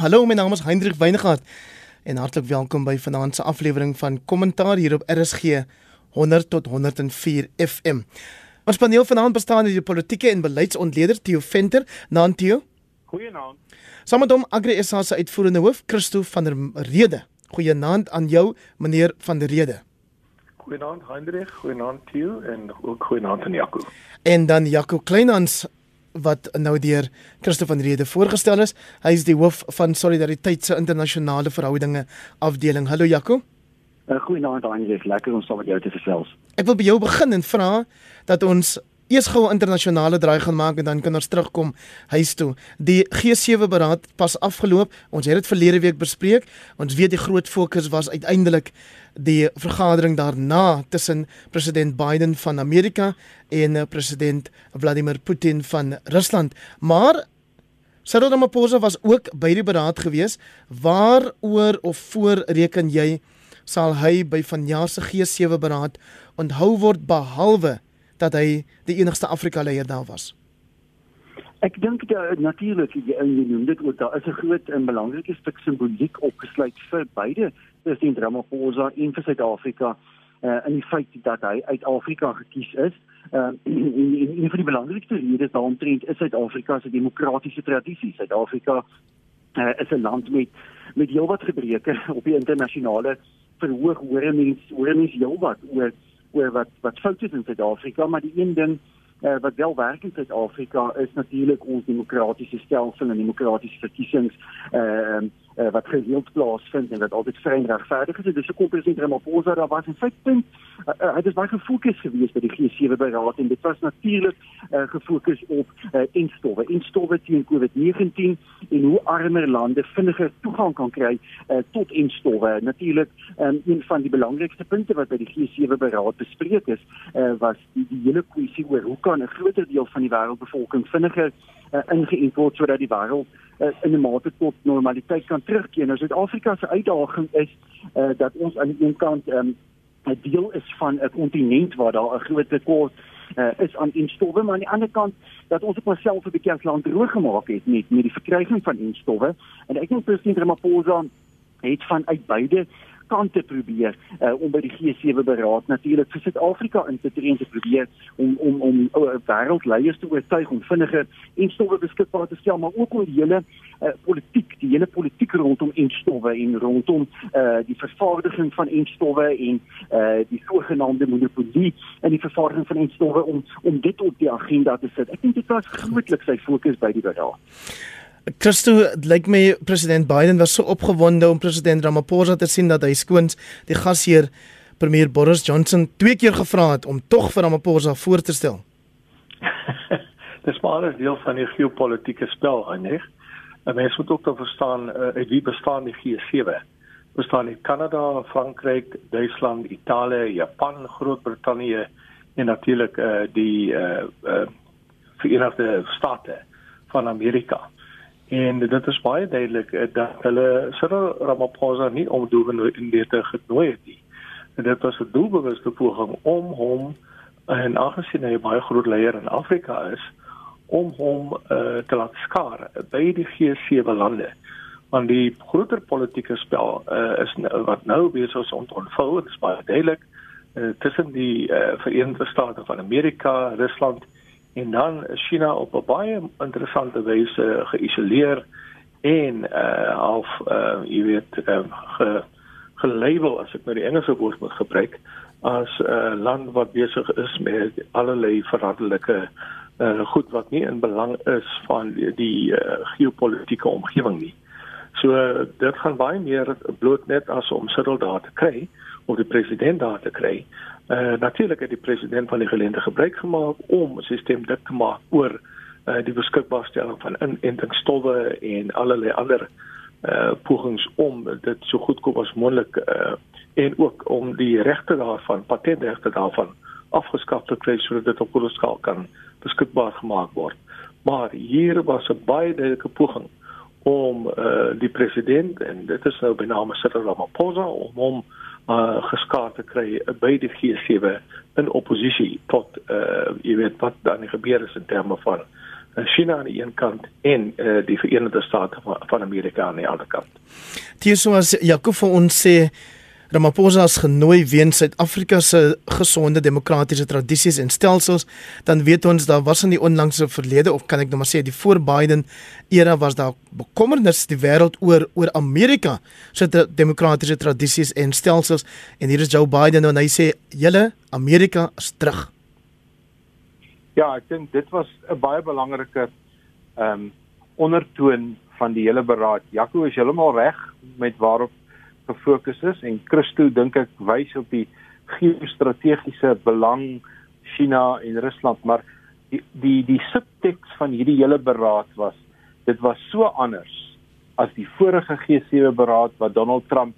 Hallo, my naam is Hendrik Weingart en hartlik welkom by vanaand se aflewering van Kommentaar hier op RSG 100 tot 104 FM. Ons paneel vanaand bestaan uit die politieke en beleidsontleder Theo Venter, naam Theo. Goeienaand. Saam met hom Agri SA se uitvoerende hoof Christo van der Rede. Goeienaand aan jou, meneer van der Rede. Goeienaand Hendrik, goeienaand Theo en ook goeienaand aan Jaco. En dan Jaco Kleinhans wat nou deur Christo van Rede voorgestel is. Hy is die hoof van Solidariteit se internasionale verhoudinge afdeling. Hallo Jaco. Uh, Goeienaand Hendrik, lekker om saam met jou te gesels. Ek wil by jou begin en vra dat ons eers gou 'n internasionale draai gaan maak en dan kan ons terugkom huis toe. Die G7 beraad pas afgeloop. Ons het dit verlede week bespreek. Ons weet die groot fokus was uiteindelik die vergadering daarna tussen president Biden van Amerika en eh, president Vladimir Putin van Rusland. Maar Cyril Ramaphosa was ook by die beraad gewees. Waaroor of voor reken jy sal hy by vanjaar se G7 beraad onthou word behalwe dat hy die enigste Afrika leier daar was? Ek dink natuurlik jy, jy noem dit ook daar is 'n groot en belangrike stuk simboliek opgesluit vir beide president Ramaphosa en vir Suid-Afrika uh, in die feit dat hy uit Afrika gekies is. Uh, en, en een van die belangrikste redes daaromtrent is Suid-Afrika se demokratiese tradisie. Suid-Afrika uh, is 'n land met met heelwat gebreke op die internasionale verhoog hoor mense hoor mense heelwat oor oor wat wat foute is in Suid-Afrika, maar die een ding uh, wat wel werk in Suid-Afrika is natuurlik ons demokratiese stelsel en demokratiese verkiesings uh, uh, wat gereeld plaasvind en wat altyd vry en regverdig is. Dis 'n kompresensie Ramaphosa daar was in feite uh, uh, hy het baie gefokus geweest by die G7 beraad en dit was natuurlik uh, gefokus op uh, enstowwe, enstowwe teen COVID-19 en hoe armer lande vinniger toegang kan kry uh, tot enstowwe. Natuurlik um, een van die belangrikste punte wat by die G7 beraad bespreek is, uh, was die, die hele kwessie oor hoe kan 'n groter deel van die wêreldbevolking vinniger uh, ingeënt word sodat die wêreld uh, in 'n mate tot normaliteit kan terugkeer. Nou Suid-Afrika se uitdaging is uh, dat ons aan die een kant um, 'n deel is van 'n kontinent waar daar 'n groot tekort uh, is aan instowwe, maar aan die ander kant dat ons op onsself 'n bietjie as land droog gemaak het met met die verkryging van instowwe. En ek dink president Ramaphosa het van uit beide kante probeer uh, om by die G7 beraad natuurlik vir Suid-Afrika in te tree en te probeer om om om uh, wêreldleiers te oortuig om vinniger instowwe beskikbaar te stel maar ook om die hele uh, politiek die hele politiek rondom instowwe en rondom uh, die vervaardiging van instowwe en uh, die sogenaamde monopolie en die vervaardiging van instowwe om om dit op die agenda te sit. Ek dink dit was grootliks sy fokus by die beraad. Christo, lyk my president Biden was so opgewonde om president Ramaphosa te sien dat hy skoons die gasheer premier Boris Johnson twee keer gevra het om tog vir Ramaphosa voor te stel. Dis maar 'n deel van die geopolitiese spel, nee. En mens moet ook verstaan uh, uit wie bestaan die G7? Bestaan die Kanada, Frankryk, Duitsland, Italië, Japan, Groot-Brittanje en natuurlik uh, die uh, uh, Verenigde State van Amerika. En dit is baie duidelik eh, dat hulle Cyril Ramaphosa nie omdoen in dit genooi het nie. En dit was 'n doelbewuste poging om hom en aangesien hy 'n baie groot leier in Afrika is om hom uh, te laat skaar by die G7 lande. Want die groter politieke spel uh, is nou, wat nou besig is om te ontvou, dit is baie duidelik uh, tussen die uh, Verenigde State van Amerika, Rusland dan China op 'n baie interessante wyse geïsoleer en uh half uh jy weet uh, ge gelabel as ek nou die Engelse woord moet gebruik as 'n uh, land wat besig is met allerlei veranderlike uh goed wat nie in belang is van die, die uh, geopolitiese omgewing nie. So uh, dit gaan baie meer bloot net as om Cyril daar te kry of die president daar te kry Uh, natuurlik het die president van die geleentheid gebruik gemaak om 'n stelsel dik te maak oor uh, die beskikbaarstelling van inentingsstowwe en allerlei ander uh, pogings om dit so goedkoop as moontlik uh, en ook om die regte daarvan patentregte daarvan afgeskaf te kry sodat dit op groot skaal kan beskikbaar gemaak word. Maar hier was 'n baie duidelike poging om uh, die president en dit is nou bename Cyril Ramaphosa om hom uh geskaar te kry by die G7 in oppositie tot uh jy weet wat dan gebeur is in terme van China aan die een kant en uh, die Verenigde State van Amerika aan die ander kant. Dit is soos Jakob vir ons sê Ramaphosa is genooi weens Suid-Afrika se gesonde demokratiese tradisies en stelsels, dan weet ons daar was in die onlangse verlede of kan ek nou maar sê die voor Biden era was daar bekommernis die wêreld oor oor Amerika se demokratiese tradisies en stelsels en hier is Joe Biden en hy sê julle Amerika is terug. Ja, ek dink dit was 'n baie belangrike ehm um, ondertoon van die hele beraad. Jaco is heeltemal reg met waarop gefokus is en Christo dink ek wys op die geostrategiese belang China en Rusland maar die die die subteks van hierdie hele beraad was dit was so anders as die vorige G7 beraad wat Donald Trump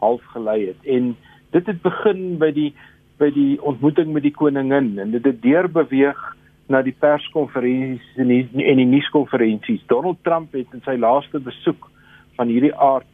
half gelei het. En dit het begin by die by die ontmoeting met die koningin en dit het deurbeweeg na die perskonferensies en die die nuuskonferensies Donald Trump het in sy laaste besoek van hierdie aard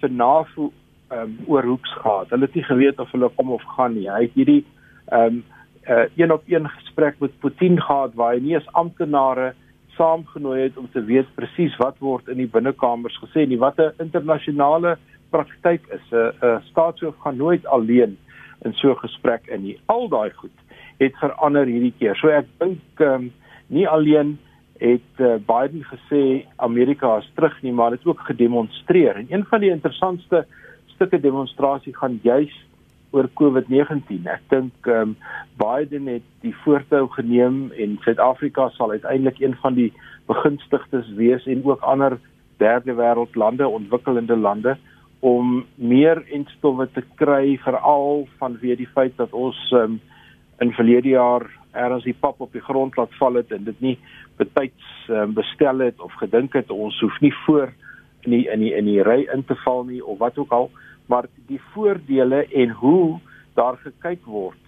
vir NAVO um, oor hoeks gehad. Hulle het nie geweet of hulle kom of gaan nie. Hy het hierdie ehm um, uh, een op een gesprek met Putin gehad waar hy nie eens amptenare saamgenooi het om te weet presies wat word in die binnekamers gesê nie. Wat 'n internasionale praktyk is. 'n uh, 'n uh, Staatshoof gaan nooit alleen in so 'n gesprek in nie. Al daai goed het verander hierdie keer. So ek dink ehm um, nie alleen het uh, Biden gesê Amerika is terug nie, maar dit ook gedemonstreer. En een van die interessantste stukke demonstrasie gaan juis oor COVID-19. Ek dink ehm um, Biden het die voortou geneem en Suid-Afrika sal uiteindelik een van die begunstigdes wees en ook ander derde wêreld lande, ontwikkelende lande om meer instowwe te kry veral vanweë die feit dat ons um, in verlede jaar ergens die pap op die grond laat val het en dit nie betyds um, bestel het of gedink het ons hoef nie voor in die in die in die ry in te val nie of wat ook al maar die voordele en hoe daar gekyk word.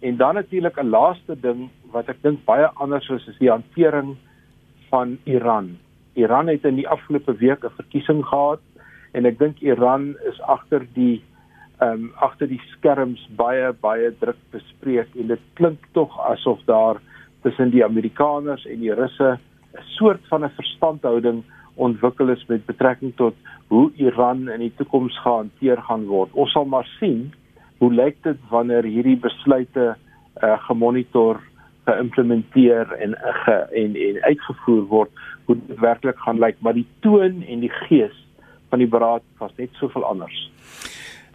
En dan natuurlik 'n laaste ding wat ek dink baie anders is is die hantering van Iran. Iran het in die afgelope week 'n verkiesing gehad en ek dink Iran is agter die ehm um, agter die skerms baie baie druk bespreek en dit klink tog asof daar tussen die Amerikaners en die Russe 'n soort van 'n verstandhouding ontwikkel is met betrekking tot hoe Iran in die toekoms gehanteer gaan word. Ons sal maar sien hoe lyk dit wanneer hierdie besluite uh, gemonitor, geïmplementeer en uh, ge, en en uitgevoer word, hoe dit werklik gaan lyk, maar die toon en die gees van die beraad was net soveel anders.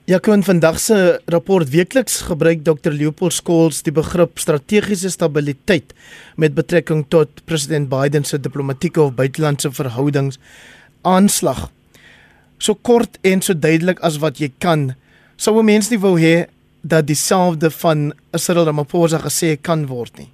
Ja, kon vandag se rapport weekliks gebruik Dr Leopold Skols die begrip strategiese stabiliteit met betrekking tot president Biden se diplomatieke of buitelandse verhoudings aanslag. So kort en so duidelik as wat jy kan. Sou 'n mens nie wou hê dat dieselfde van Cyril Ramaphosa gesê kan word nie.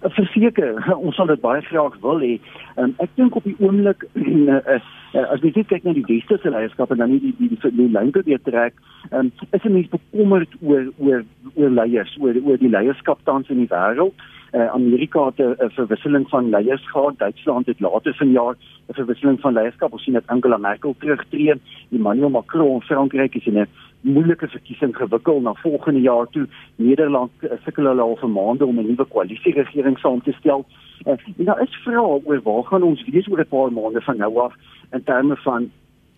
Verseker, ons sal dit baie graag wil hê. Um, ek dink op die oomblik is uh, as jy kyk na die westerse leierskap en dan nie die die die, die lyn probeer trek, um, is 'n mens bekommerd oor oor oor leiers, oor oor die leierskap tans in die wêreld. Uh, Amerika het 'n verwisseling van leiers gehad. Duitsland het later vanjaar 'n verwisseling van leierskap. Ons sien dat Angela Merkel terugtreë. Emmanuel Macron in Frankryk is in 'n moeilike verkiesing gewikkel na volgende jaar toe. Nederland uh, sukkel hulle al vir maande om 'n nuwe koalisieregering saam te stel. Uh, en daar is vrae oor waar gaan ons wees oor 'n paar maande van nou af in terme van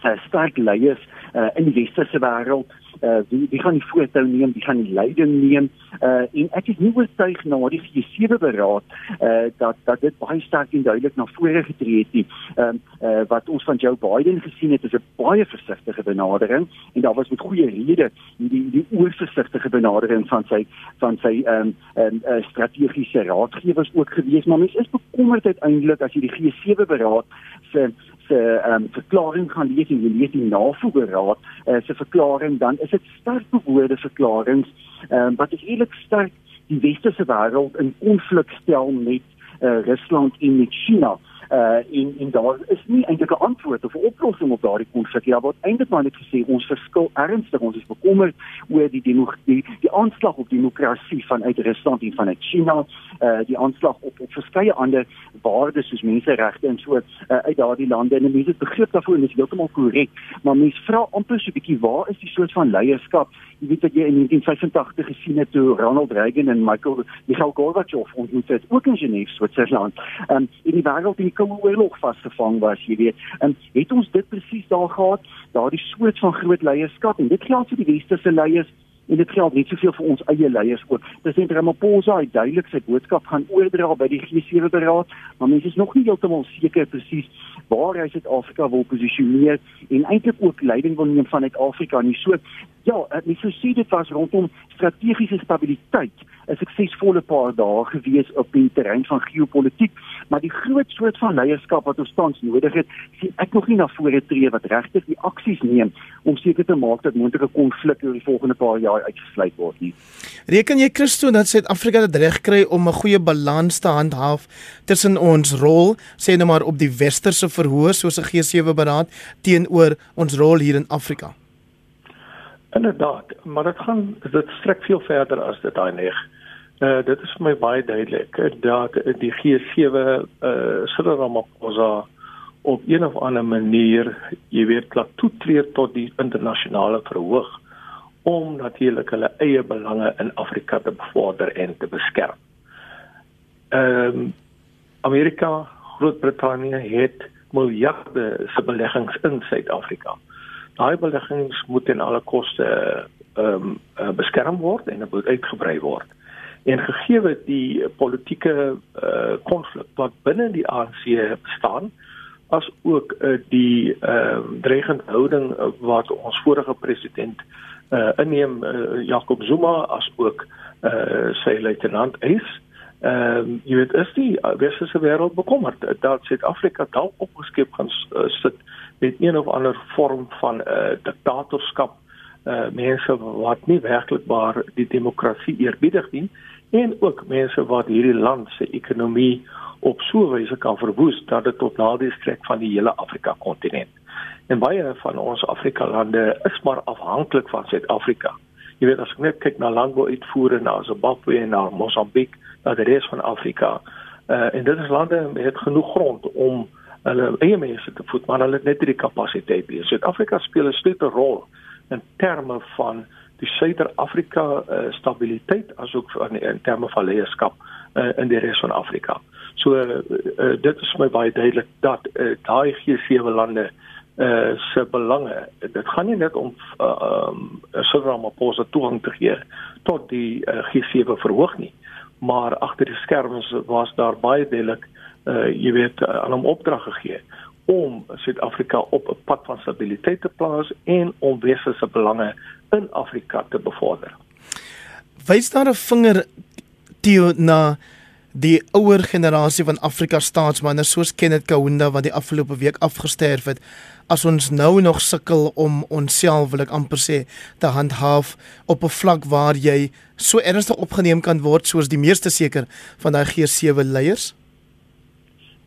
uh, sterk leiers uh, in die westerse wêreld uh wie wie gaan die voortou neem, wie gaan die leiding neem. Uh en ek is nie oortuig na die G7 beraad uh dat dat dit baie sterk en duidelik na vore getree het nie. Ehm uh, wat ons van Joe Biden gesien het is 'n baie versigtige benadering. En daar was met goeie rede die die oorversigtige benadering van sy van sy ehm um, um, uh, strategiese raadgewers ook gewees, maar mens is bekommerd uiteindelik as jy die G7 beraad se se ehm um, verklaring gaan lees en jy lees die navolgeraad uh, se verklaring dan is dit sterk bewoorde verklaringe ehm um, wat eintlik sterk die westerse wêreld in konflik stel met uh, Rusland en met China uh en en daar is nie eintlik 'n antwoord of 'n oplossing op daardie konflik ja wat eintlik maar net gesê ons verskil ernstig ons is bekommerd oor die die die, die aanslag op demokrasie vanuit Rusland en vanuit China. Uh die aanslag op op verskeie ander waardes soos menseregte en so uh, uit daardie lande. En mense begrip daarvoor is heeltemal korrek. Maar mense vra amper so 'n bietjie waar is die soort van leierskap? Jy weet wat jy in 1985 gesien het toe Ronald Reagan en Michael Mikhail Gorbachev ontmoet het ook in Genève Switserland. Um, en die wêreld in die koue oorlog vasgevang was jy weet en het ons dit presies daar gehad daardie soort van groot leierskap en dit geld vir die westerse leiers en dit geld net soveel vir ons eie leiers ook. President Ramaphosa het duidelik sy boodskap gaan oordra by die G7 beraad, maar mense is nog nie heeltemal seker presies waar hy Suid-Afrika wil posisioneer en eintlik ook leiding wil neem vanuit Afrika nie. So ja, net so sê dit was rondom strategiese stabiliteit 'n suksesvolle paar dae gewees op die terrein van geopolitiek, maar die groot soort van leierskap wat ons tans nodig het, sien ek nog nie na vore tree wat regtig die aksies neem om seker te maak dat moontlike konflikte oor die volgende paar jaar uitgesluit word nie. Reken jy Christo dat Suid-Afrika dit reg kry om 'n goeie balans te handhaaf tussen ons rol, sê nou maar op die westerse verhoor soos 'n G7 beraad teenoor ons rol hier in Afrika? Inderdaad, maar dit gaan dit strek veel verder as dit daai neg. Uh dit is vir my baie duidelik dat die G7 uh Cyril Ramaphosa op een of ander manier, jy weet, laat toetree tot die internasionale verhoog om natuurlik hulle eie belange in Afrika te bevorder en te beskerm. Ehm um, Amerika, Groot-Brittanje het miljarde se beleggings in Suid-Afrika. Daai beleggings moet ten alle koste ehm um, uh, beskerm word en moet uitgebrei word. En gegee die politieke uh konflik wat binne die ANC bestaan, as ook uh, die ehm uh, dreigende houding uh, wat ons vorige president uh inneem uh, Jacob Zuma as ook uh sy luitenant is ehm um, jy weet is die westerse wêreld bekommerd dat Suid-Afrika dalk opgeskep gaan uh, sit met een of ander vorm van 'n uh, diktatorskap uh mense wat nie werklikbaar die demokrasie eerbiedig nie en ook mense wat hierdie land se ekonomie op so 'n wyse kan verwoes dat dit tot nadeel strek van die hele Afrika kontinent. En baie van ons Afrika lande is maar afhanklik van Suid-Afrika. Jy weet as ek net kyk na landbouuitvoere na Zimbabwe en na Mosambiek, na die res van Afrika. Uh en dit is lande met genoeg grond om hulle eie mense te voed, maar hulle het net nie die kapasiteit nie. Suid-Afrika speel 'n sleutelrol in terme van die Suider-Afrika uh, stabiliteit asook in, in terme van leierskap uh, in die res van Afrika. So uh, uh, dit is my baie duidelik dat uh, daai G7 lande uh se belange. Dit gaan nie net om uh um Cyril Ramaphosa toegang te gee tot die uh, G7 verhoog nie, maar agter die skerms was daar baie duidelik uh jy weet uh, aan hom opdrag gegee om Suid-Afrika op 'n pad van stabiliteit te plaas en om wesense belange in Afrika te bevorder. Wys daar 'n vinger Theo na die ouer generasie van Afrika staatsmande soos Kenneth Kaunda wat die afgelope week afgesterf het as ons nou nog sukkel om onsself wil ek amper sê te handhaaf op 'n vlak waar jy so ernstig opgeneem kan word soos die meeste seker van daai G7 leiers?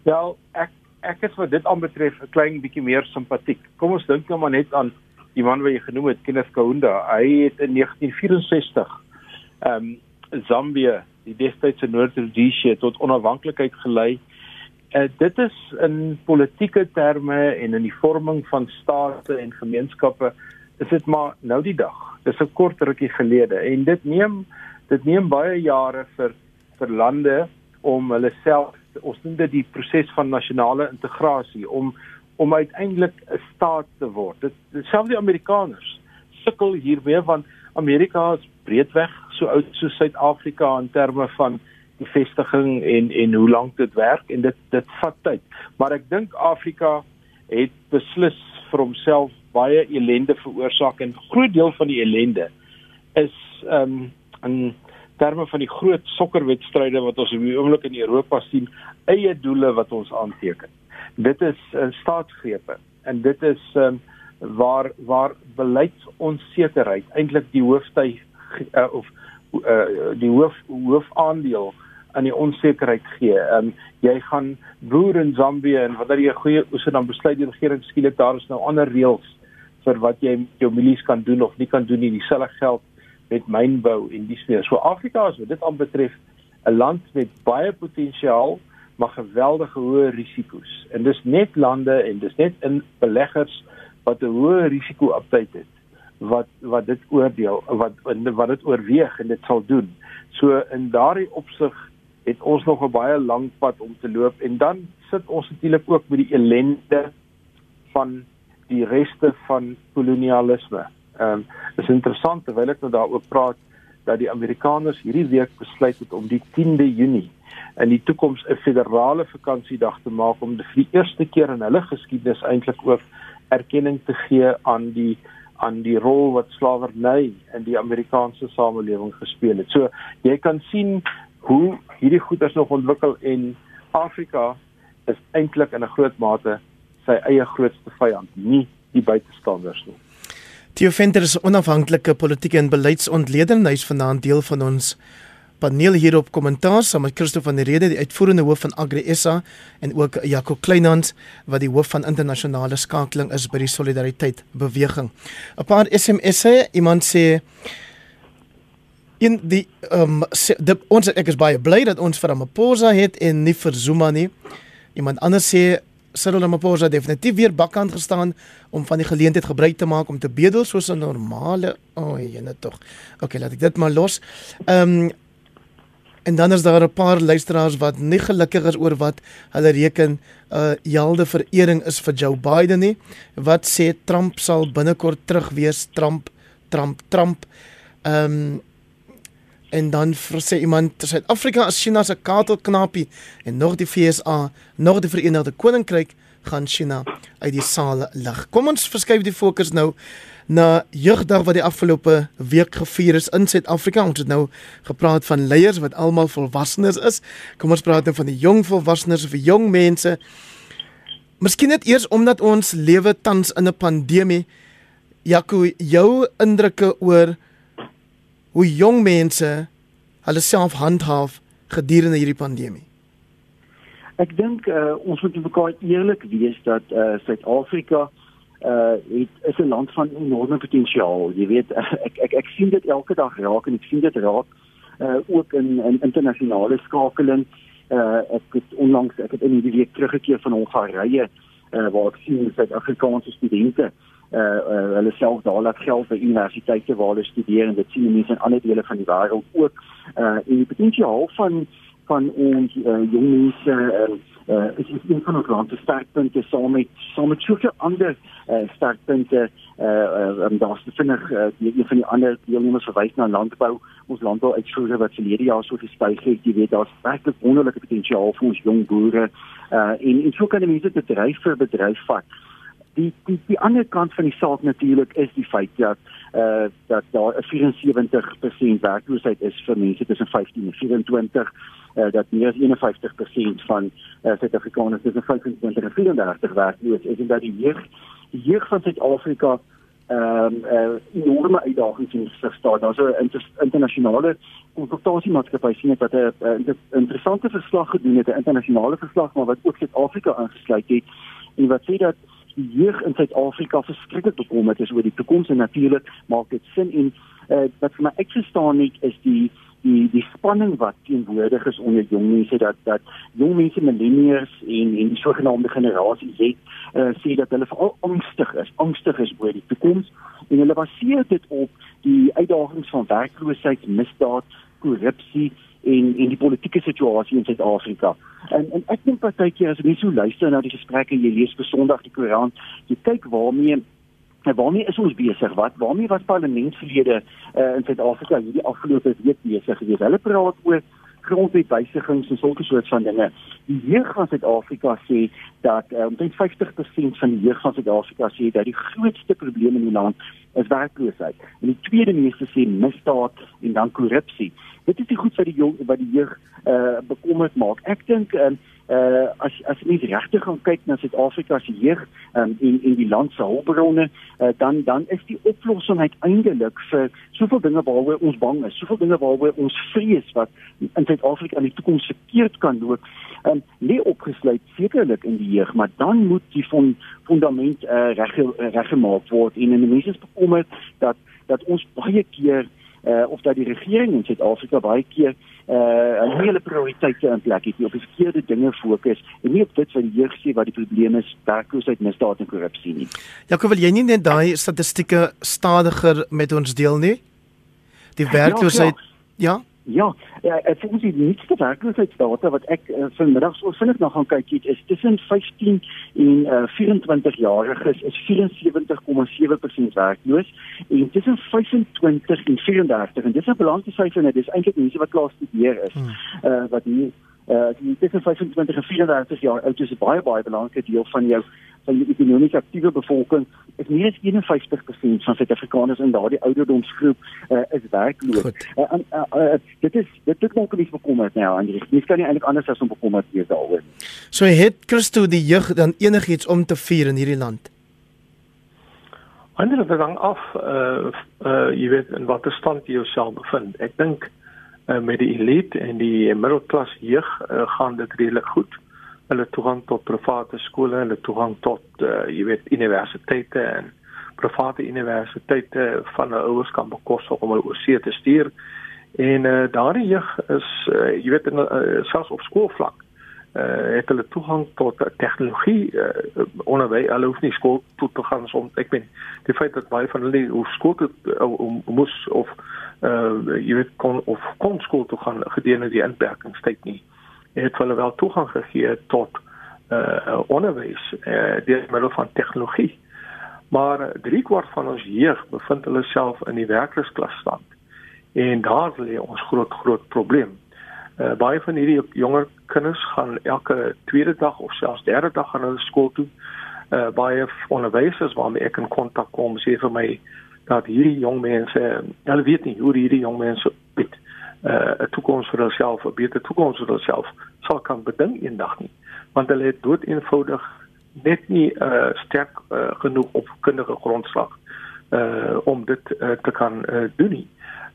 Wel, ek ek is wat dit aanbetref 'n klein bietjie meer simpatiek. Kom ons dink nou maar net aan die man wat jy genoem het, Kenneth Kaunda. Hy het in 1964 ehm um, Zambië, die destydse Noord-Rhodesia tot onafhanklikheid gelei. Uh, dit is in politieke terme en in die vorming van state en gemeenskappe is dit maar nou die dag. Dis 'n kort rukkie gelede en dit neem dit neem baie jare vir vir lande om hulle self ons noem dit die proses van nasionale integrasie om om uiteindelik 'n staat te word. Dit selfs die Amerikaners sukkel hiermee want Amerika is breedweg so oud soos Suid-Afrika in terme van die vestiging en en hoe lank dit werk en dit dit vat tyd. Maar ek dink Afrika het beslis vir homself baie ellende veroorsaak en 'n groot deel van die ellende is ehm um, 'n terme van die groot sokkerwedstryde wat ons op die oomblik in Europa sien, eie doele wat ons aanteken. Dit is uh, staatsgrepe en dit is um, waar waar beleidsonsekerheid eintlik die hooftuig uh, of uh, die hoof hoofaandeel aan die onsekerheid gee. Um, jy gaan boer in Zambië en wanneer jy 'n goeie oes dan besluit die regering skielik daar is nou ander reëls vir wat jy met jou milies kan doen of nie kan doen nie. Dieselfde geld met mynbou en dis meer. So Afrika as wat dit aanbetref 'n land met baie potensiaal maar geweldige hoë risiko's. En dis net lande en dis net in beleggers wat 'n hoë risiko aptyd het wat wat dit oordeel wat wat dit oorweeg en dit sal doen. So in daardie opsig het ons nog 'n baie lang pad om te loop en dan sit ons natuurlik ook met die ellende van die reste van kolonialisme. Ehm um, is interessant terwyl ek nou daaroor praat dat die Amerikaners hierdie week besluit het om die 10de Junie in die toekoms 'n federale vakansiedag te maak om vir die eerste keer in hulle geskiedenis eintlik ook erkenning te gee aan die aan die rol wat slawerny in die Amerikaanse samelewing gespeel het. So jy kan sien hoe hierdie goeders nog ontwikkel en Afrika is eintlik in 'n groot mate sy eie grootste vyand, nie die buitestanders nie. Theo Venter is onafhanklike politieke en beleidsontleder en hy's vanaand deel van ons paneel hier op kommentaar saam met Christo van der Rede, die uitvoerende hoof van Agri SA en ook Jaco Kleinhans wat die hoof van internasionale skakeling is by die Solidariteit beweging. 'n Paar SMS'e, iemand sê in die ehm um, ons ek is baie bly dat ons vir Ramaphosa het en nie vir Zuma nie. Iemand anders sê Cyril Ramaphosa definitief weer bakkant gestaan om van die geleentheid gebruik te maak om te bedel soos 'n normale o, oh, jene tog. Okay, laat ek dit maar los. Ehm um, En dan is daar 'n paar luisteraars wat nie gelukkig is oor wat hulle reken 'n uh, helde verering is vir Joe Biden nie. Wat sê Trump sal binnekort terug wees Trump Trump Trump. Ehm um, en dan sê iemand Suid-Afrika as China se katelknapie en nog die FSA, nog die Verenigde Koninkryk gaan China uit die saal lig. Kom ons verskuif die fokus nou na jeugdag wat die afgelope week gevier is in Suid-Afrika. Ons het nou gepraat van leiers wat almal volwassenes is. Kom ons praat nou van die jong volwassenes of jong mense. Miskien net eers omdat ons lewe tans in 'n pandemie. Jaco, jou indrukke oor hoe jong mense hulle self handhaaf gedurende hierdie pandemie? Ek dink uh, ons moet mekaar eerlik wees dat uh, Suid-Afrika uh het is 'n land van enorme potensiaal. Jy weet ek ek ek sien dit elke dag raak en ek sien dit raak uh ook in in internasionale skakeling. Uh ek het onlangs ek het in die week teruggekeer van Hongarye uh waar ek sien Suid-Afrikaanse studente uh, uh hulle self daar laat geld vir universiteite waar hulle studeer en dit sien mense in ander dele van die wêreld ook. Uh en die potensiaal van van ons uh, jong mense uh, uh, is een van ons se sterkpunte saam met saam met soveel ander uh, sterkpunte. Uh, uh, daar's te vinnig uh, die een van die ander deelnemers verwys na landbou. Ons landbou uitvoere wat verlede jaar so gestyg het. Jy weet daar's werklik wonderlike potensiaal vir ons jong boere. Uh, en en so kan mense dit bedryf vir bedryf vat die die die ander kant van die saak natuurlik is die feit dat eh uh, dat daar 'n 74% werkloosheid is vir mense tussen 15 en 24 uh, dat meer as 51% van uh, Suid-Afrikaners tussen 25 en 34 werkloos is en dat die jeug die jeug van Suid-Afrika ehm um, uh, enorme uitdagings in sig staan. Daar's 'n inter internasionale konsultasiemaatskappy sien dit wat 'n interessante verslag gedoen het, 'n internasionale verslag maar wat ook Suid-Afrika aangesluit het en wat sê dat die jeug in Suid-Afrika verskriklik bekommerd is oor die toekoms en natuurlik maak dit sin en uh, wat vir my uitgestaan het is die die die spanning wat teenwoordig is onder jong mense dat dat jong mense millennials en en die sogenaamde generasie Z uh, sê dat hulle veral angstig is, angstig is oor die toekoms en hulle baseer dit op die uitdagings van werkloosheid, misdaad, korrupsie en en die politieke situasie in Suid-Afrika. En en ek dink partykeer as jy so luister na die gesprekke, jy lees besondag die koerant, jy kyk waarmee waarmee is ons besig? Wat waarmee was parlementslede uh, in Suid-Afrika hierdie afgelope week besig geweest? Hulle praat oor grondwetwysigings en sulke soort van dinge. Die jeug van Suid-Afrika sê dat uh, omtrent 50% van die jeug van Suid-Afrika sê dat die grootste probleem in die land is werkloosheid. En die tweede meeste sê misdaad en dan korrupsie. Dit is die goed wat die jong wat die jeug uh, bekommerd maak. Ek dink uh, uh as as mens regtig gaan kyk na Suid-Afrika se jeug um, en en die land se hulpbronne uh, dan dan is die oplossing uiteindelik vir soveel dinge waaroor ons bang is, soveel dinge waaroor ons vrees wat in Suid-Afrika in die toekoms verkeerd kan loop. Um lê opgesluit sekerlik in die jeug, maar dan moet die fond, fundament uh, reg reggemaak word en en mense is bekommerd dat dat ons baie keer uh of dat die regering in Suid-Afrika baie keer uh 'n hele prioriteite in plek het, op die verkeerde dinge fokus en nie op dit wat die jeug sê wat die probleem is, werkloosheid, misdaad en korrupsie nie. Jakob, wil jy nie net daai statistieke stadiger met ons deel nie? Die werkloosheid ja, ja? Ja, ja ek volgens die nuutste werkloosheidsdata wat ek uh, vanmiddag so vinnig nog gaan kyk het, is tussen 15 en uh, 24 jariges is 74,7% werkloos en tussen 25 en 34 en dis 'n belangrike syfer net, dis eintlik mense wat klaar studeer is. Hmm. Uh, wat nie uh tussen 25 en 34 jaar oud is 'n baie baie belangrike deel van jou van die ekonomies aktiewe bevolking is meer as 51% van Suid-Afrikaners in daardie ouderdomsgroep uh, is werkloos. Uh, en uh, uh, dit is dit het ook nie bekommerd nou aan die Jy kan nie eintlik anders as om bekommerd wees daaroor nie. So het Christo die jeug dan enigiets om te vier in hierdie land. Dit hang af uh uh jy weet in watter stand jy jouself bevind. Ek dink uh, met die elite en die middelklas jeug uh, gaan dit redelik goed hulle toegang tot private skole, hulle toegang tot uh, jy weet universiteite en private universiteite van hulle ouers kan bekostig om hulle oorsee te stuur. En uh, daardie jeug is uh, jy weet in uh, selfs op skoolvlak uh, het hulle toegang tot tegnologie uh, onderwys. Hulle hoef nie skool toe te gaan om ek meen die feit dat baie van hulle hoef skool toe uh, om moes of uh, jy weet kon of kon skool toe gaan gedurende die inperkingstyd nie. Uh, het hulle wel toegang gegee tot uh onderwys uh deur middel van tegnologie. Maar drie kwart van ons jeug bevind hulle self in die werkersklas stand. En daar lê ons groot groot probleem. Uh baie van hierdie jonger kinders gaan elke tweede dag of selfs derde dag aan hulle skool toe. Uh baie onderwysers waarmee ek in kontak kom sê vir my dat hierdie jong mense, hulle weet nie hoe hierdie jong mense weet uh, 'n toekoms vir hulself, 'n beter toekoms vir hulself sal kan beding eendag nie. Want hulle het dood eenvoudig net nie uh, sterk uh, genoeg opkundige grondslag uh om dit uh, te kan uh, doen nie.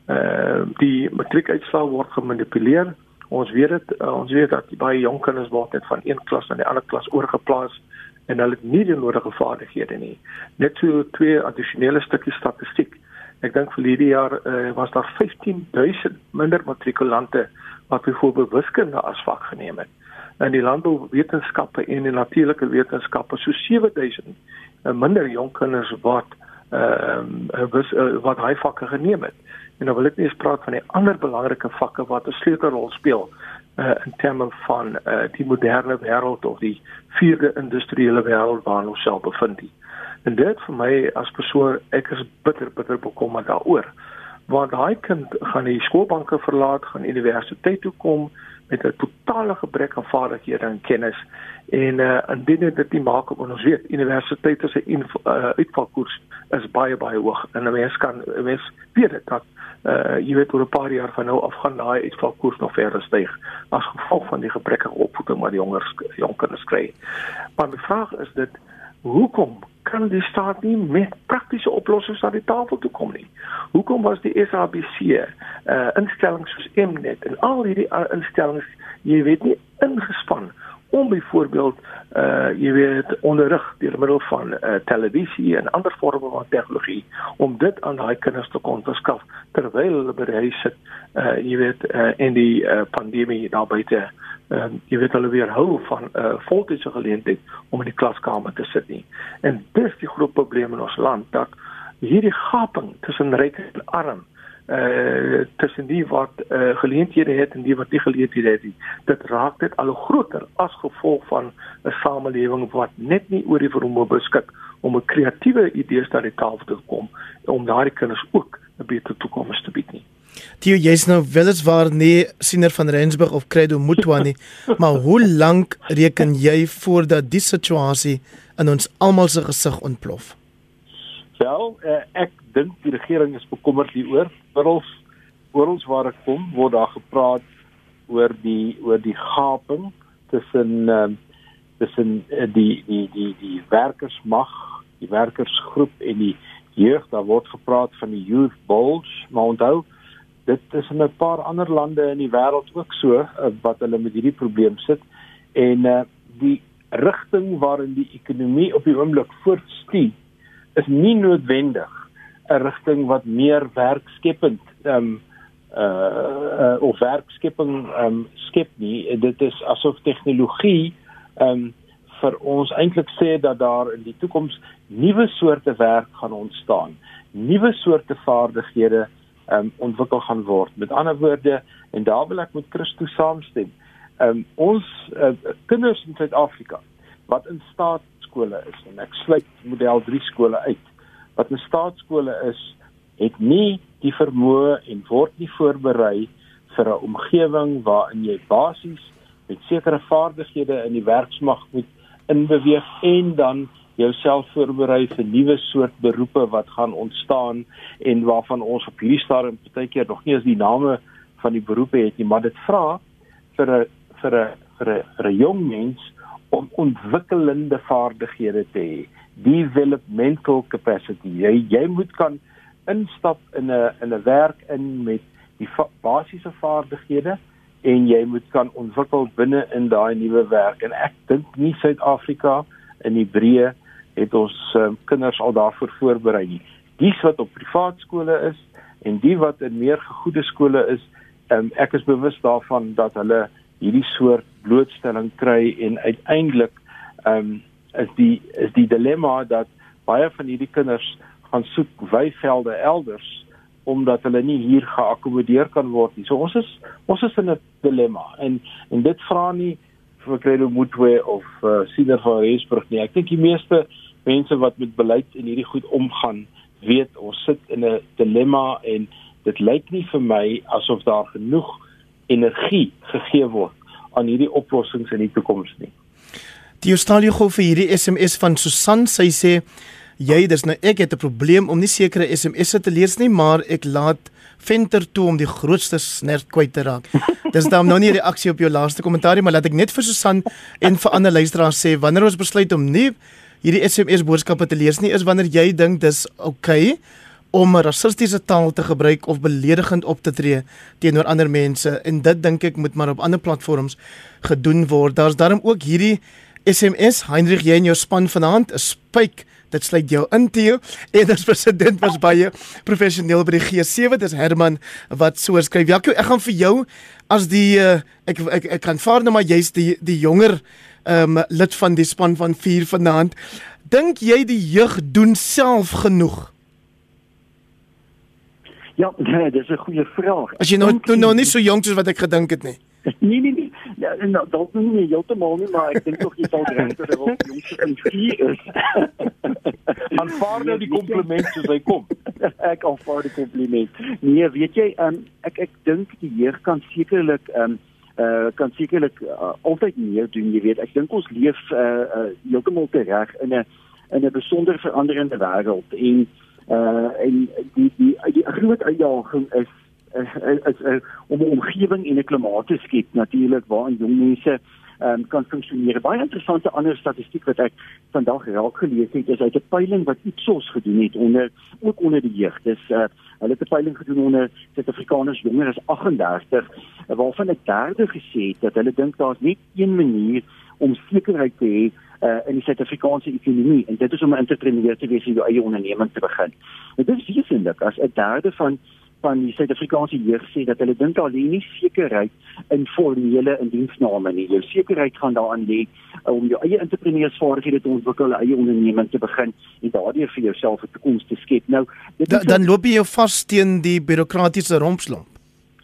Uh die matriekuitslae word gemanipuleer. Ons weet dit, uh, ons weet dat baie jong kinders word net van een klas na die ander klas oorgeplaas en hulle het nie die nodige vaardighede nie. Net so twee addisionele stukkies statistiek. Ek dink vir hierdie jaar uh, was daar 15000 minder matrikulante wat byvoorbeeld wiskunde as vak geneem het. In die landbouwetenskappe en die natuurlike wetenskappe so 7000 uh, eh, minder jong kinders wat ehm uh, was uh, wat hy vakke geneem het. En dan wil ek nie eens praat van die ander belangrike vakke wat 'n sleutelrol speel uh, in terme van uh, die moderne wêreld of die vierde industriële wêreld waarin ons self bevind. Die. En dit vir my as persoon, ek is bitter bitter bekommerd daaroor. Want daai kind gaan die skoolbanke verlaat, gaan universiteit toe kom met 'n totale gebrek aan vaardighede en kennis en uh indien dit nie maak op ons weet universiteite se uh, uitvalkoers is baie baie hoog en 'n mens kan 'n mens weet dit dat uh jy weet oor 'n paar jaar van nou af gaan daai uitvalkoers nog verder styg as gevolg van die gebrekkige opvoeding wat die jongers jong kinders kry. Maar die vraag is dit hoekom kan die staat nie met praktiese oplossings na die tafel toe kom nie. Hoekom was die SABC uh instellings soos Mnet en al hierdie uh, instellings jy weet nie ingespan om byvoorbeeld uh jy weet onderrig deur middel van uh, televisie en ander vorme van tegnologie om dit aan daai kinders te kon verskaf terwyl hulle by die huis sit uh jy weet uh, in die uh, pandemie daar buite um, jy weet hulle weer hou van 'n uh, voltydse geleentheid om in die klaskamer te sit nie. En dis die groot probleem in ons land dat hierdie gaping tussen ryk en arm uh tussen die wat uh, geleenthede het en die wat nie geleenthede het nie. Dit raak dit al groter as gevolg van 'n samelewing wat net nie oor die vermoë beskik om 'n kreatiewe idees na die tafel te kom om daardie kinders ook 'n beter toekoms te bied nie. Tio, jy's nou weliswaar nie siener van Rensburg of Credo Mutwa nie, maar hoe lank reken jy voordat die situasie in ons almal se gesig ontplof? Wel, uh, ek dink die regering is bekommerd hieroor. Oral oral waar ek kom, word daar gepraat oor die oor die gaping tussen uh, tussen uh, die die die die werkersmag, die werkersgroep en die jeug. Daar word gepraat van die youth bulge, maar onthou dit is in 'n paar ander lande in die wêreld ook so uh, wat hulle met hierdie probleem sit en uh, die rigting waarin die ekonomie op die oomblik voortstuur is nie noodwendig 'n rigting wat meer werkskepend ehm um, uh, uh of werkskepping ehm um, skep nie. Dit is asof tegnologie ehm um, vir ons eintlik sê dat daar in die toekoms nuwe soorte werk gaan ontstaan. Nuwe soorte vaardighede um, ontwikkel gaan word. Met ander woorde, en daar wil ek met Christo saamstem. Um, ons uh, kinders in Suid-Afrika wat in staatskole is en ek sluit model 3 skole uit. Wat in staatskole is, het nie die vermoë en word nie voorberei vir 'n omgewing waarin jy basies met sekere vaardighede in die werksmag moet inbeweeg en dan jouself voorberei vir nuwe soort beroepe wat gaan ontstaan en waarvan ons op hierdie stadium baie keer nog nie eens die name van die beroepe het nie, maar dit vra vir 'n vir 'n vir 'n vir 'n jong mens om ontwikkelende vaardighede te hê, developmental capacity. Jy jy moet kan instap in 'n in 'n werk in met die basiese vaardighede en jy moet kan ontwikkel binne in daai nuwe werk en ek dink nie Suid-Afrika in die breë het ons um, kinders al daarvoor voorberei nie. Dies wat op privaat skole is en die wat in meer gegoede skole is, um, ek is bewus daarvan dat hulle hierdie soort blootstelling kry en uiteindelik um, is die is die dilemma dat baie van hierdie kinders gaan soek weivelde elders omdat hulle nie hier geakkommodeer kan word nie. So ons is ons is in 'n dilemma en en dit vra nie vir Credo Moetwe of uh, Cedar van Rensburg nie. Ek dink die meeste mense wat met beleid en hierdie goed omgaan, weet ons sit in 'n dilemma en dit lyk nie vir my asof daar genoeg energie gegee word aan hierdie oplossings in die toekoms nie. Die Australië gou vir hierdie SMS van Susan, sy sê jy dis nou ek het 'n probleem om nie sekere SMS'e te lees nie, maar ek laat venter toe om die grootste snert kwyt te raak. Dis dan nou nie 'n reaksie op jou laaste kommentaar nie, maar laat ek net vir Susan en vir ander luisteraars sê wanneer ons besluit om nie hierdie SMS boodskappe te lees nie, is wanneer jy dink dis oukei okay om rassistiese taal te gebruik of beledigend op te tree teenoor ander mense en dit dink ek moet maar op ander platforms gedoen word. Daar's daarom ook hierdie SMS Heinrich jy in jou span vanaand 'n spyk dit sluit jou in Theo. En as president was baie professioneel by die G7 dis Herman wat so skryf. Jaco ek gaan vir jou as die uh, ek, ek ek kan vaar nou maar jy's die die jonger um, lid van die span van 4 vanaand. Dink jy die jeug doen self genoeg? Ja, nee, dis 'n goeie vraag. As jy nou nou, nou nie so jonk soos wat ek gedink het nie. nee nee nee. Ja, nou, dalk nie nie heeltemal nie, maar ek dink tog jy sal reg dat hy jongste in vier is. aanvaar nou die kompliment soos hy kom. ek aanvaar die kompliment. Nee, weet jy, um, ek ek dink die jeug kan sekerlik um uh kan sekerlik uh, altyd meer doen, jy weet. Ek dink ons leef uh, uh heeltemal te reg in 'n in 'n besonder veranderende wêreld en uh en die die die groot uitdaging is is, uh, om 'n omgewing en 'n klimaat te skep natuurlik waarin jong mense um, kan funksioneer. Baie interessante ander statistiek wat ek vandag raak gelees het is uit 'n peiling wat Ipsos gedoen het onder ook onder die jeug. Dis uh, hulle het 'n peiling gedoen onder Suid-Afrikaners jonger as 38 waarvan 'n derde gesê het dat hulle dink daar's net een manier om sekerheid te hê uh, in die Suid-Afrikaanse ekonomie en dit is om 'n entrepreneur te wees en jou eie onderneming te begin. Dit is wesentlik as 'n derde van van die Suid-Afrikaanse jeug sê dat hulle dink daar lê nie sekerheid in formele indiensname nie. Jou sekerheid gaan daaraan lê uh, om jou eie entrepreneursvaardighede te ontwikkel, eie onderneming te begin en daardeur vir jouself 'n toekoms te skep. Nou, da, dan loop jy jou vas teen die bureaukratiese rompslomp.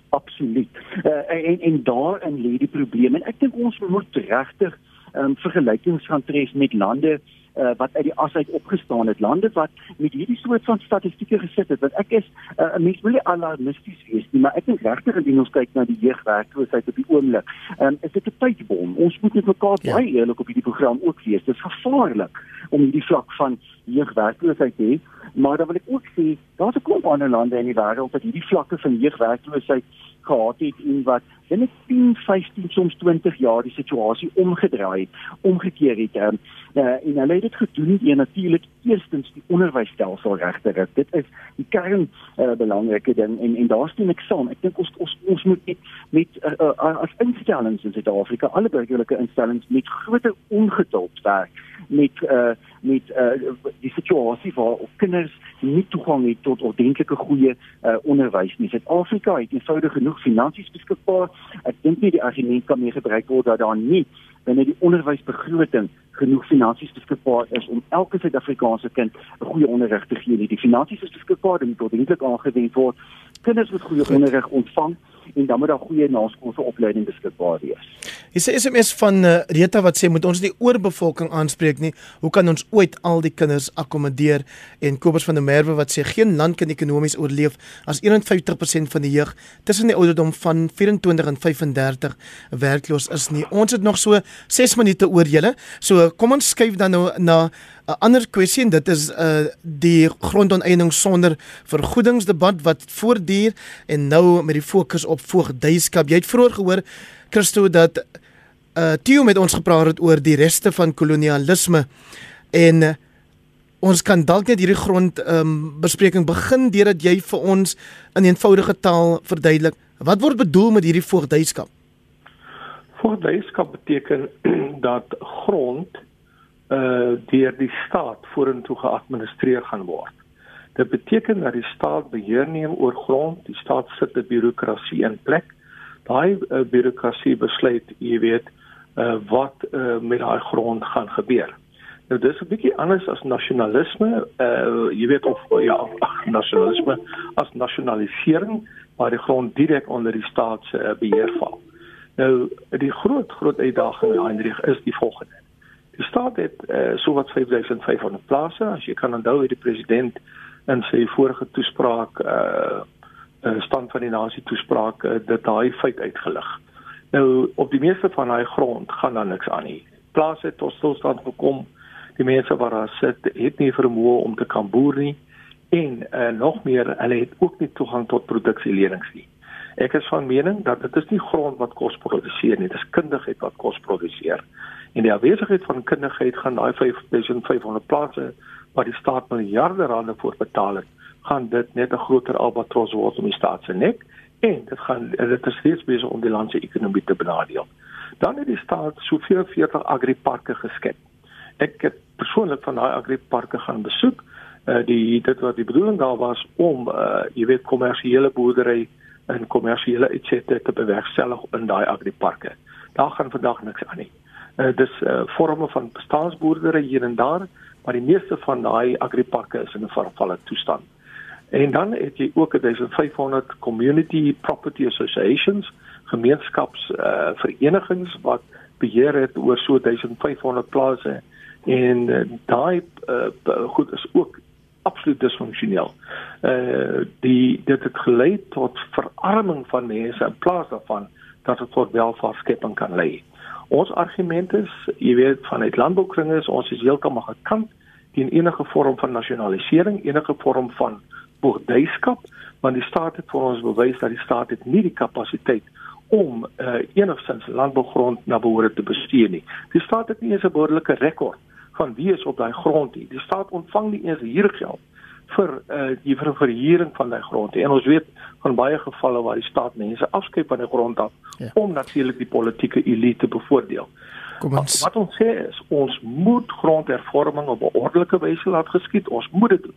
Absoluut. Uh, en en daarin lê die probleem en ek dink ons moet regtig um, vergelykings gaan tref met lande uh, wat uit die as uit opgestaan het. Lande wat met hierdie soort van statistieke gesit het wat ek is uh, 'n mens wil nie alarmisties wees nie maar ek dink regtig indien ons kyk na die jeugwerkloosheid op die oomblik um, is dit 'n tydbom ons moet net mekaar ja. baie eerlik op hierdie program ook wees. Dit is gevaarlik om hierdie vlak van jeugwerkloosheid te hê maar dan wil ek ook sê daar's 'n klomp ander lande in die wêreld wat hierdie vlakke van jeugwerkloosheid gehad het en wat binne 10, 15, soms 20 jaar die situasie omgedraai het, omgekeer het. Um, uh, en hulle het dit gedoen deur natuurlik eerstens die onderwysstelsel reg te ry. Dit is die kern uh, belangrike ding en en daar steen ek saam. Ek dink ons ons ons moet met met uh, uh, as instellings in Suid-Afrika, alle burgerlike instellings met groter ongeduld werk met uh met uh die situasie waar kinders nie toegang het tot ordentlike goeie uh onderwys nie. Suid-Afrika het eenvoudig genoeg finansies beskikbaar. Ek dink nie die argument kan meer gebruik word dat daar nie binne die onderwysbegroting genoeg finansies beskikbaar is om elke Suid-Afrikaanse kind 'n goeie onderrig te gee nie. Die finansies is beskikbaar, dit moet ordentlik aangewend word. Kinders moet goeie onderrig ontvang en dan moet daar goeie naskoolse opleiding beskikbaar wees. Hier sê SMS van uh, Rita wat sê moet ons die oorbevolking aanspreek nie. Hoe kan ons ooit al die kinders akkommodeer? En Kobus van der Merwe wat sê geen land kan ekonomies oorleef as 51% van die jeug tussen die ouderdom van 24 en 35 werkloos is nie. Ons het nog so 6 minute oor julle. So kom ons skuif dan nou na 'n ander kwessie en dit is uh die grondoneening sonder vergoedingsdebat wat voortduur en nou met die fokus op voogdyskap. Jy het vroeër gehoor Christo dat uh Theo met ons gepraat het oor die reste van kolonialisme en uh, ons kan dalk net hierdie grond um bespreking begin deurdat jy vir ons in eenvoudige taal verduidelik wat word bedoel met hierdie voogdyskap? Voogdyskap beteken dat grond uh deur die staat vorentoe geadministreer gaan word. Dit beteken dat die staat beheer neem oor grond, die staat sit 'n bureaukrasie in plek. Daai uh, bureaukrasie besluit, jy weet, uh wat uh met daai grond gaan gebeur. Nou dis 'n bietjie anders as nasionalisme, uh jy weet of ja, ach, nasionalisme as nasionalisering waar die grond direk onder die staat se uh, beheer val. Nou die groot groot uitdaging Heinrich is die volgende. Die staat het uh, so wat 5500 plase. As jy kan onthou het die president in sy vorige toespraak uh, uh stand van die nasie toespraak uh, dit daai feit uitgelig. Nou op die meeste van daai grond gaan dan niks aan nie. Plase het tot stilstand gekom. Die mense wat daar sit het nie vermoë om te kan boer nie en uh, nog meer hulle het ook nie toegang tot produksielenings nie. Ek is van mening dat dit is nie grond wat kos produseer nie, dit is kundigheid wat kos produseer en die afwesigheid van kundigheid gaan daai 5500 plase wat die staat miljarde rande voor betaal het, gaan dit net 'n groter albatros word om die staat se nek en dit gaan dit is steeds besig om die land se ekonomie te benadeel. Dan het die staat soveel 40 agriparke geskep. Ek het persoonlik van daai agriparke gaan besoek. Uh die dit wat die bedoeling daar was om uh jy weet kommersiële boerdery en kommersiële uitsette te bewerkstellig in daai agriparke. Daar gaan vandag niks aan nie uh, dis uh, forme van bestaansboerdery hier en daar, maar die meeste van daai agriparke is in 'n vervalle toestand. En dan het jy ook 1500 community property associations, gemeenskaps uh, verenigings wat beheer het oor so 1500 plase en uh, daai uh, goed is ook absoluut disfunksioneel. Uh die dit het gelei tot verarming van mense in plaas daarvan dat dit tot welvaartskepping kan lei. Ons argument is, jy weet, vanuit landboukringe is ons is heeltemal gekant teen enige vorm van nasionalisering, enige vorm van boerderyskap, want die staat het vir ons bewys dat die staat het nie die kapasiteit om uh, enigstens landbougrond na behoore te bestuur nie. Die staat het nie eens 'n behoorlike rekord van wie is op daai grond nie. Die staat ontvang nie eens huurgeld vir uh, die verhuuring van daai grond. En ons weet van baie gevalle waar die staat mense afskei van die grond af ja. om natuurlik die politieke elite bevoordeel. Kom ons wat ons sê is ons moet grondhervorming op 'n ordelike wyse laat geskied. Ons moet dit doen.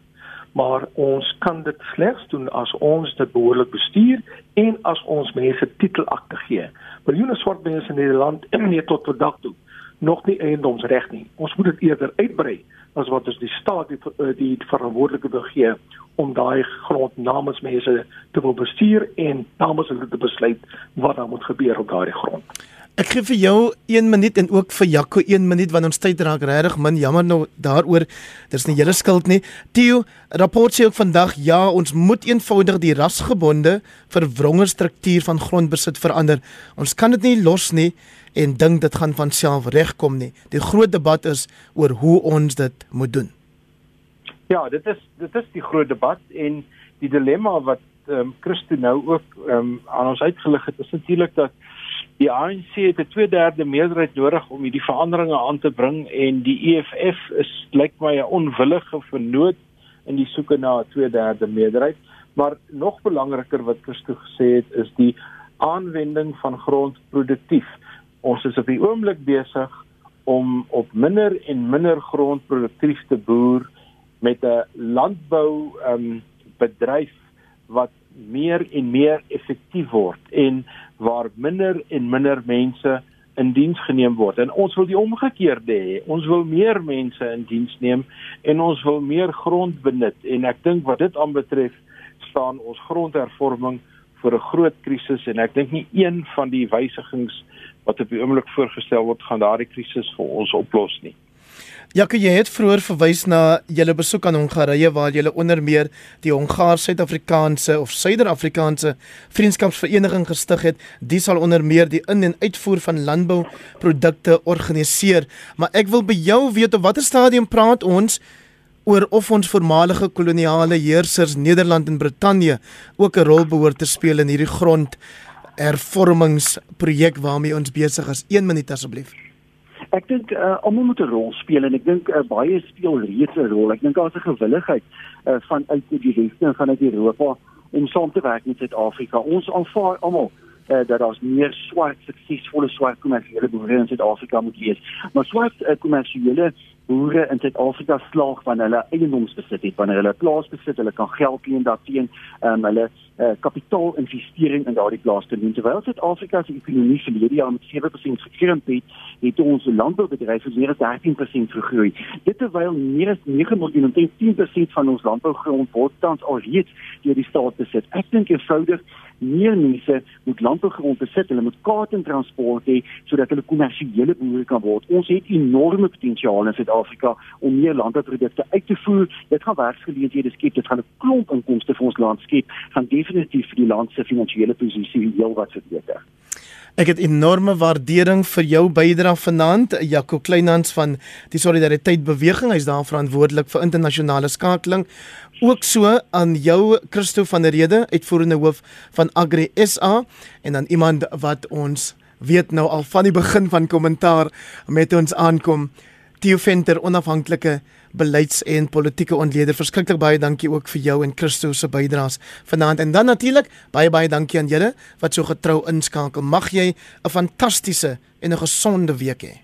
Maar ons kan dit slegs doen as ons dit behoorlik bestuur en as ons mense titelakte gee. Miljoene swart mense in Nederland en nie tot vandag toe nog nie eiendomsreg nie. Ons moet dit eerder uitbrei as wat ons die staat die eh, die verantwoordelike begee om daai grond namens mense te wil bestuur en namens hulle te besluit wat daar moet gebeur op daardie grond. Ek gee vir jou 1 minuut en ook vir Jaco 1 minuut want ons tyd raak regtig min. Jammer nou daaroor. Dis nie julle skuld nie. Theo, rapport sê ook vandag ja, ons moet eenvoudig die rasgebonde verwronge struktuur van grondbesit verander. Ons kan dit nie los nie en dink dit gaan van self regkom nie. Die groot debat is oor hoe ons dit moet doen. Ja, dit is dit is die groot debat en die dilemma wat ehm um, Christo nou ook ehm um, aan ons uitgelig het is natuurlik dat die ANC het 'n 2/3 meerderheid nodig om hierdie veranderinge aan te bring en die EFF is lyk my 'n onwillige vernoot in die soeke na 'n 2/3 meerderheid, maar nog belangriker wat Christo gesê het is die aanwending van grond produktief ons is op die oomblik besig om op minder en minder grond produktief te boer met 'n landbou um, bedryf wat meer en meer effektief word en waar minder en minder mense in diens geneem word. En ons wil die omgekeerde hê. Ons wil meer mense in diens neem en ons wil meer grond benut en ek dink wat dit aanbetref staan ons grondhervorming voor 'n groot krisis en ek dink nie een van die wysigings wat op die oomblik voorgestel word gaan daardie krisis vir ons oplos nie. Jaco, jy het vroeër verwys na julle besoek aan Hongarye waar julle onder meer die Hongaar-Suid-Afrikaanse of Suider-Afrikaanse Vriendskapsvereniging gestig het. Die sal onder meer die in- en uitvoer van landbouprodukte organiseer. Maar ek wil by jou weet op watter stadium praat ons oor of ons voormalige koloniale heersers Nederland en Brittanje ook 'n rol behoort te speel in hierdie grond hervormingsprojek waarmee ons besig is. 1 minuut asseblief. Ek dink uh, almal moet 'n rol speel en ek dink uh, baie speel reeds 'n rol. Ek dink daar's 'n gewilligheid uh, vanuit die weste en vanuit Europa om saam te werk met Suid-Afrika. Ons aanvaar almal uh, dat daar meer swart suksesvolle swart kommersiële boere in Suid-Afrika moet wees. Maar swart uh, kommersiële boere in Suid-Afrika slaag wanneer hulle eiendomsbesit het, wanneer hulle plaas besit, hulle kan geld leen daarteen, um, hulle uh, kapitaalinvestering in daardie plaas te doen. Terwyl Suid-Afrika se ekonomie verlede jaar met 7% gekrimp het, het ons landboubedryf meer as 13% gegroei. Dit terwyl meer as 9 miljoen en 10% van ons landbougrond word tans alreeds deur die staat besit. Ek dink eenvoudig meer mense moet landbougrond besit, hulle moet kaart en transport hê sodat hulle kommersiële boere kan word. Ons het enorme potensiaal in Suid-Afrika om meer landbouprodukte uit te voer. Dit gaan werksgeleenthede skep, dit gaan 'n klomp inkomste vir ons land skep, gaan definitief vir die land se finansiële posisie heelwat verbeter. Ek het enorme waardering vir jou bydrae vanaand, Jaco Kleinhans van die Solidariteit Beweging. Hy's daar verantwoordelik vir internasionale skakeling. Ook so aan jou Christo van der Rede, uitvoerende hoof van Agri SA en dan iemand wat ons weet nou al van die begin van kommentaar met ons aankom. Theo Venter, onafhanklike beleids- en politieke ontleder. Verskriklik baie dankie ook vir jou en Christo se bydraes vanaand. En dan natuurlik baie baie dankie aan julle wat so getrou inskakel. Mag jy 'n fantastiese en 'n gesonde week hê.